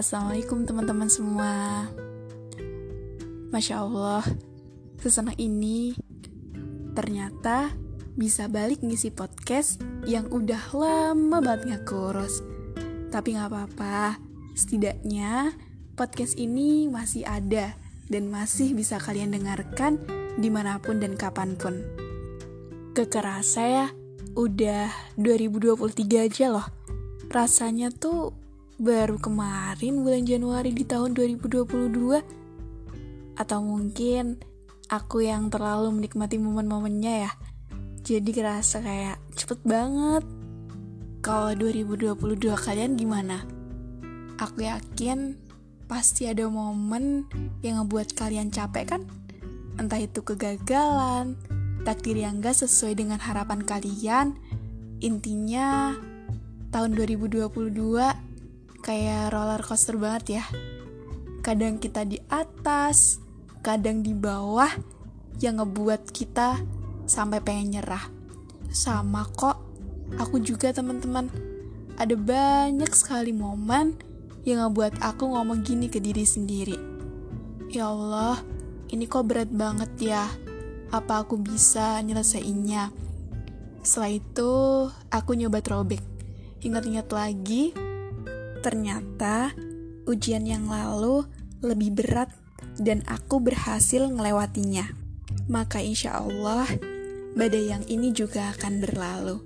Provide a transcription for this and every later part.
Assalamualaikum teman-teman semua. Masya Allah Sesenang ini Ternyata Bisa balik ngisi podcast Yang udah lama banget gak kurus Tapi gak apa-apa Setidaknya Podcast ini masih ada Dan masih bisa kalian dengarkan Di mana pun dan kapan pun. Kekerasa ya Udah 2023 aja loh. Rasanya tuh baru kemarin bulan Januari di tahun 2022 atau mungkin aku yang terlalu menikmati momen-momennya ya jadi kerasa kayak cepet banget kalau 2022 kalian gimana? Aku yakin pasti ada momen yang ngebuat kalian capek kan? Entah itu kegagalan, takdir yang gak sesuai dengan harapan kalian, intinya tahun 2022 kayak roller coaster banget ya. Kadang kita di atas, kadang di bawah, yang ngebuat kita sampai pengen nyerah. Sama kok, aku juga teman-teman. Ada banyak sekali momen yang ngebuat aku ngomong gini ke diri sendiri. Ya Allah, ini kok berat banget ya. Apa aku bisa nyelesainnya? Setelah itu, aku nyoba throwback. Ingat-ingat lagi, Ternyata ujian yang lalu lebih berat dan aku berhasil melewatinya. Maka insya Allah badai yang ini juga akan berlalu.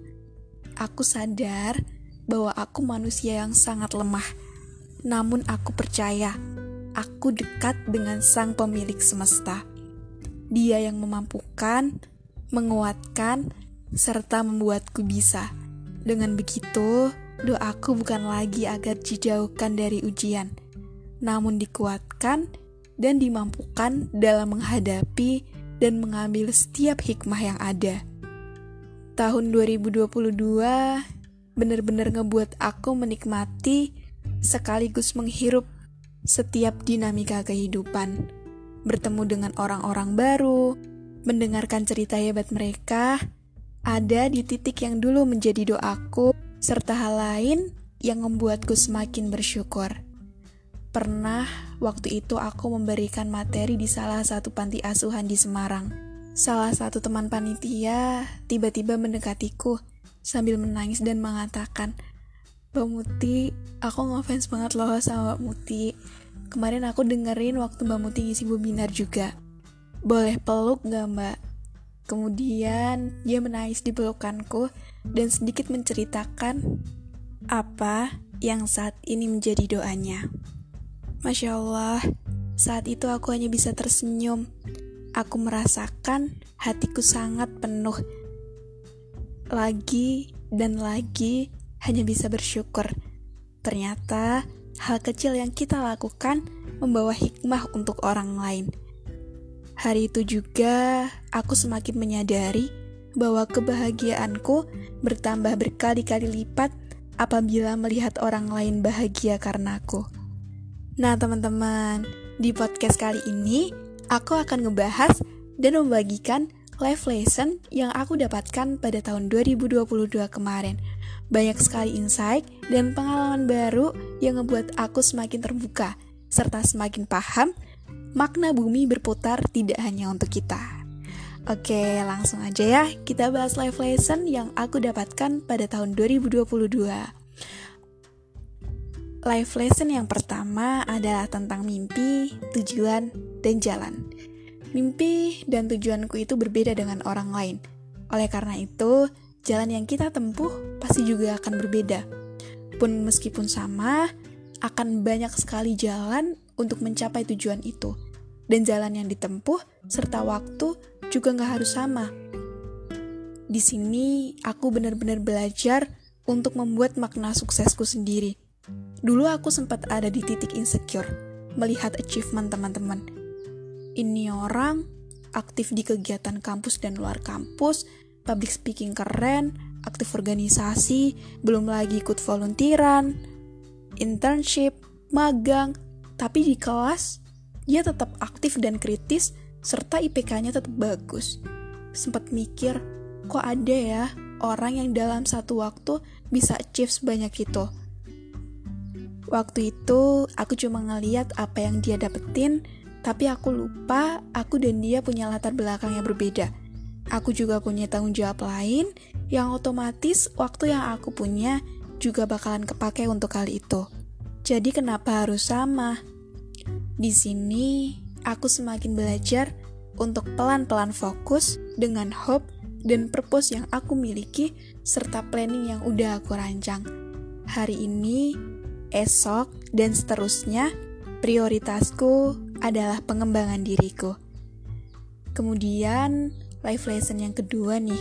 Aku sadar bahwa aku manusia yang sangat lemah. Namun aku percaya aku dekat dengan sang pemilik semesta. Dia yang memampukan, menguatkan, serta membuatku bisa. Dengan begitu, Doaku bukan lagi agar dijauhkan dari ujian, namun dikuatkan dan dimampukan dalam menghadapi dan mengambil setiap hikmah yang ada. Tahun 2022 benar-benar ngebuat aku menikmati sekaligus menghirup setiap dinamika kehidupan. Bertemu dengan orang-orang baru, mendengarkan cerita hebat mereka, ada di titik yang dulu menjadi doaku serta hal lain yang membuatku semakin bersyukur. Pernah waktu itu aku memberikan materi di salah satu panti asuhan di Semarang. Salah satu teman panitia tiba-tiba mendekatiku sambil menangis dan mengatakan, Mbak Muti, aku ngefans banget loh sama Mbak Muti. Kemarin aku dengerin waktu Mbak Muti ngisi webinar juga. Boleh peluk gak Mbak? Kemudian dia menangis di pelukanku dan sedikit menceritakan apa yang saat ini menjadi doanya. Masya Allah, saat itu aku hanya bisa tersenyum. Aku merasakan hatiku sangat penuh. Lagi dan lagi hanya bisa bersyukur. Ternyata hal kecil yang kita lakukan membawa hikmah untuk orang lain Hari itu juga aku semakin menyadari bahwa kebahagiaanku bertambah berkali-kali lipat apabila melihat orang lain bahagia karena aku. Nah, teman-teman, di podcast kali ini aku akan ngebahas dan membagikan life lesson yang aku dapatkan pada tahun 2022 kemarin. Banyak sekali insight dan pengalaman baru yang membuat aku semakin terbuka serta semakin paham makna bumi berputar tidak hanya untuk kita. Oke, langsung aja ya, kita bahas life lesson yang aku dapatkan pada tahun 2022. Life lesson yang pertama adalah tentang mimpi, tujuan, dan jalan. Mimpi dan tujuanku itu berbeda dengan orang lain. Oleh karena itu, jalan yang kita tempuh pasti juga akan berbeda. Pun meskipun sama, akan banyak sekali jalan untuk mencapai tujuan itu. Dan jalan yang ditempuh serta waktu juga nggak harus sama. Di sini aku benar-benar belajar untuk membuat makna suksesku sendiri. Dulu aku sempat ada di titik insecure, melihat achievement teman-teman. Ini orang aktif di kegiatan kampus dan luar kampus, public speaking keren, aktif organisasi, belum lagi ikut volunteeran, internship, magang, tapi di kelas, dia tetap aktif dan kritis, serta IPK-nya tetap bagus. Sempat mikir, kok ada ya orang yang dalam satu waktu bisa achieve sebanyak itu? Waktu itu aku cuma ngeliat apa yang dia dapetin, tapi aku lupa aku dan dia punya latar belakang yang berbeda. Aku juga punya tanggung jawab lain yang otomatis waktu yang aku punya juga bakalan kepake untuk hal itu. Jadi kenapa harus sama? Di sini aku semakin belajar untuk pelan-pelan fokus dengan hope dan purpose yang aku miliki serta planning yang udah aku rancang. Hari ini, esok, dan seterusnya, prioritasku adalah pengembangan diriku. Kemudian, life lesson yang kedua nih,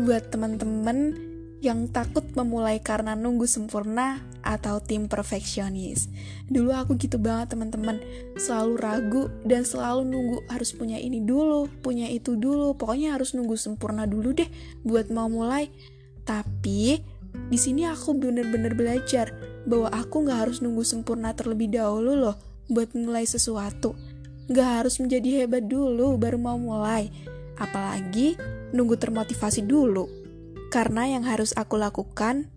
buat teman-teman yang takut memulai karena nunggu sempurna atau tim perfeksionis. Dulu aku gitu banget teman-teman, selalu ragu dan selalu nunggu harus punya ini dulu, punya itu dulu, pokoknya harus nunggu sempurna dulu deh buat mau mulai. Tapi di sini aku bener-bener belajar bahwa aku nggak harus nunggu sempurna terlebih dahulu loh buat mulai sesuatu. Nggak harus menjadi hebat dulu baru mau mulai. Apalagi nunggu termotivasi dulu karena yang harus aku lakukan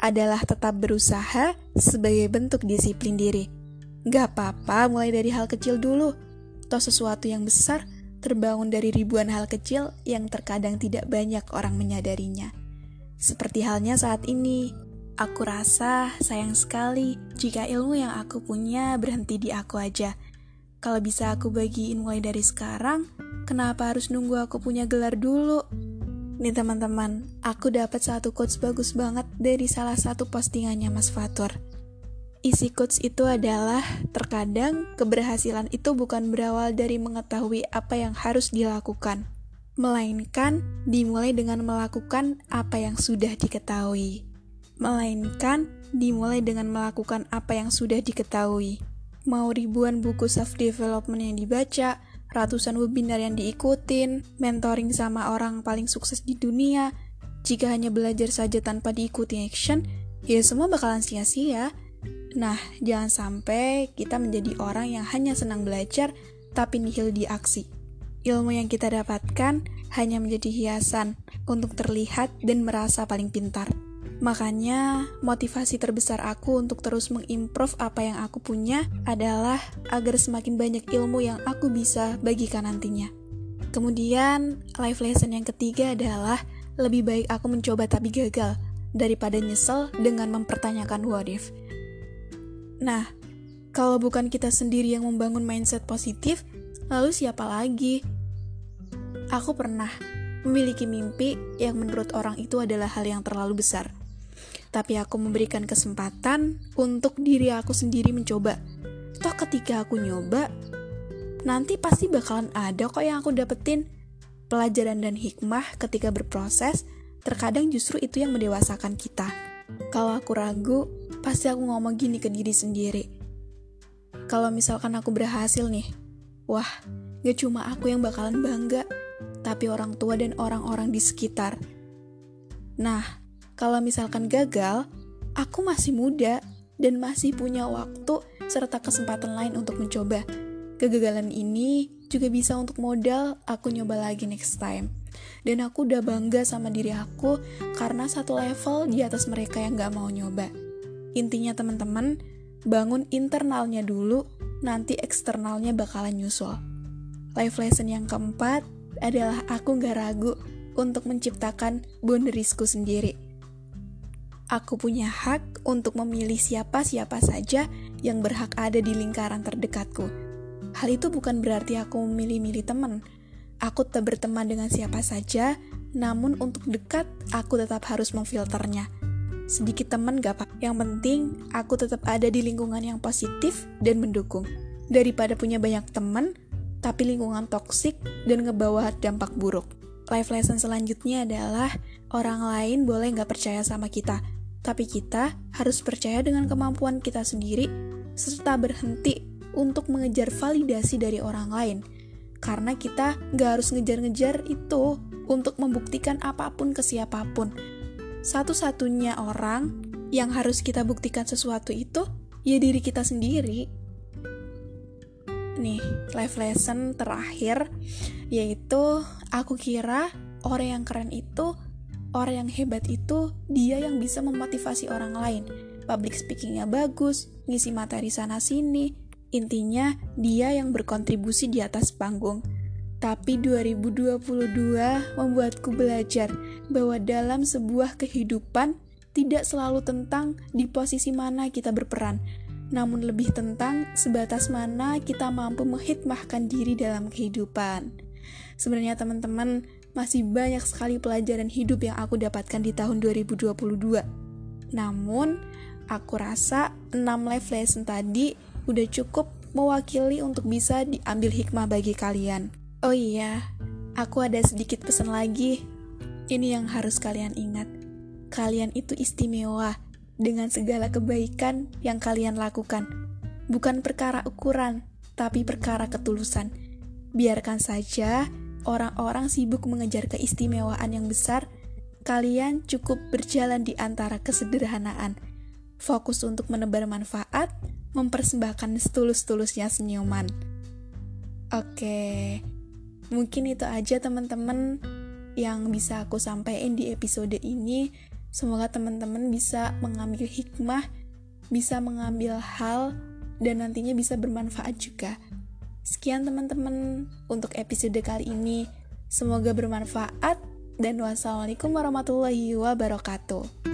adalah tetap berusaha sebagai bentuk disiplin diri. Gak apa-apa mulai dari hal kecil dulu. Toh sesuatu yang besar terbangun dari ribuan hal kecil yang terkadang tidak banyak orang menyadarinya. Seperti halnya saat ini, aku rasa sayang sekali jika ilmu yang aku punya berhenti di aku aja. Kalau bisa aku bagiin mulai dari sekarang, kenapa harus nunggu aku punya gelar dulu? Nih teman-teman, aku dapat satu quotes bagus banget dari salah satu postingannya Mas Fatur. Isi quotes itu adalah, terkadang keberhasilan itu bukan berawal dari mengetahui apa yang harus dilakukan, melainkan dimulai dengan melakukan apa yang sudah diketahui. Melainkan dimulai dengan melakukan apa yang sudah diketahui. Mau ribuan buku self-development yang dibaca, ratusan webinar yang diikutin, mentoring sama orang paling sukses di dunia. Jika hanya belajar saja tanpa diikuti action, ya semua bakalan sia-sia. Nah, jangan sampai kita menjadi orang yang hanya senang belajar tapi nihil di aksi. Ilmu yang kita dapatkan hanya menjadi hiasan untuk terlihat dan merasa paling pintar. Makanya, motivasi terbesar aku untuk terus mengimprove apa yang aku punya adalah agar semakin banyak ilmu yang aku bisa bagikan nantinya. Kemudian, life lesson yang ketiga adalah lebih baik aku mencoba tapi gagal daripada nyesel dengan mempertanyakan what if. Nah, kalau bukan kita sendiri yang membangun mindset positif, lalu siapa lagi? Aku pernah memiliki mimpi yang menurut orang itu adalah hal yang terlalu besar tapi aku memberikan kesempatan untuk diri aku sendiri mencoba. Toh ketika aku nyoba, nanti pasti bakalan ada kok yang aku dapetin. Pelajaran dan hikmah ketika berproses, terkadang justru itu yang mendewasakan kita. Kalau aku ragu, pasti aku ngomong gini ke diri sendiri. Kalau misalkan aku berhasil nih, wah, gak cuma aku yang bakalan bangga, tapi orang tua dan orang-orang di sekitar. Nah, kalau misalkan gagal, aku masih muda dan masih punya waktu serta kesempatan lain untuk mencoba. Kegagalan ini juga bisa untuk modal aku nyoba lagi next time. Dan aku udah bangga sama diri aku karena satu level di atas mereka yang gak mau nyoba. Intinya teman-teman, bangun internalnya dulu, nanti eksternalnya bakalan nyusul. Life lesson yang keempat adalah aku gak ragu untuk menciptakan boundariesku sendiri aku punya hak untuk memilih siapa-siapa saja yang berhak ada di lingkaran terdekatku. Hal itu bukan berarti aku memilih-milih teman. Aku tetap berteman dengan siapa saja, namun untuk dekat, aku tetap harus memfilternya. Sedikit teman gak apa, yang penting aku tetap ada di lingkungan yang positif dan mendukung. Daripada punya banyak teman, tapi lingkungan toksik dan ngebawa dampak buruk. Life lesson selanjutnya adalah orang lain boleh nggak percaya sama kita, tapi kita harus percaya dengan kemampuan kita sendiri, serta berhenti untuk mengejar validasi dari orang lain. Karena kita gak harus ngejar-ngejar itu untuk membuktikan apa pun ke siapa pun. Satu-satunya orang yang harus kita buktikan sesuatu itu, ya diri kita sendiri. Nih, life lesson terakhir, yaitu aku kira orang yang keren itu orang yang hebat itu dia yang bisa memotivasi orang lain, public speakingnya bagus, ngisi materi sana-sini. Intinya, dia yang berkontribusi di atas panggung. Tapi 2022 membuatku belajar bahwa dalam sebuah kehidupan tidak selalu tentang di posisi mana kita berperan, namun lebih tentang sebatas mana kita mampu menghikmahkan diri dalam kehidupan. Sebenarnya teman-teman, masih banyak sekali pelajaran hidup yang aku dapatkan di tahun 2022. Namun, aku rasa 6 life lesson tadi udah cukup mewakili untuk bisa diambil hikmah bagi kalian. Oh iya, aku ada sedikit pesan lagi. Ini yang harus kalian ingat. Kalian itu istimewa dengan segala kebaikan yang kalian lakukan. Bukan perkara ukuran, tapi perkara ketulusan. Biarkan saja orang-orang sibuk mengejar keistimewaan yang besar, kalian cukup berjalan di antara kesederhanaan. Fokus untuk menebar manfaat, mempersembahkan setulus-tulusnya senyuman. Oke, Mungkin itu aja teman-teman yang bisa aku sampaikan di episode ini. Semoga teman-teman bisa mengambil hikmah, bisa mengambil hal, dan nantinya bisa bermanfaat juga. Sekian teman-teman untuk episode kali ini. Semoga bermanfaat dan wassalamualaikum warahmatullahi wabarakatuh.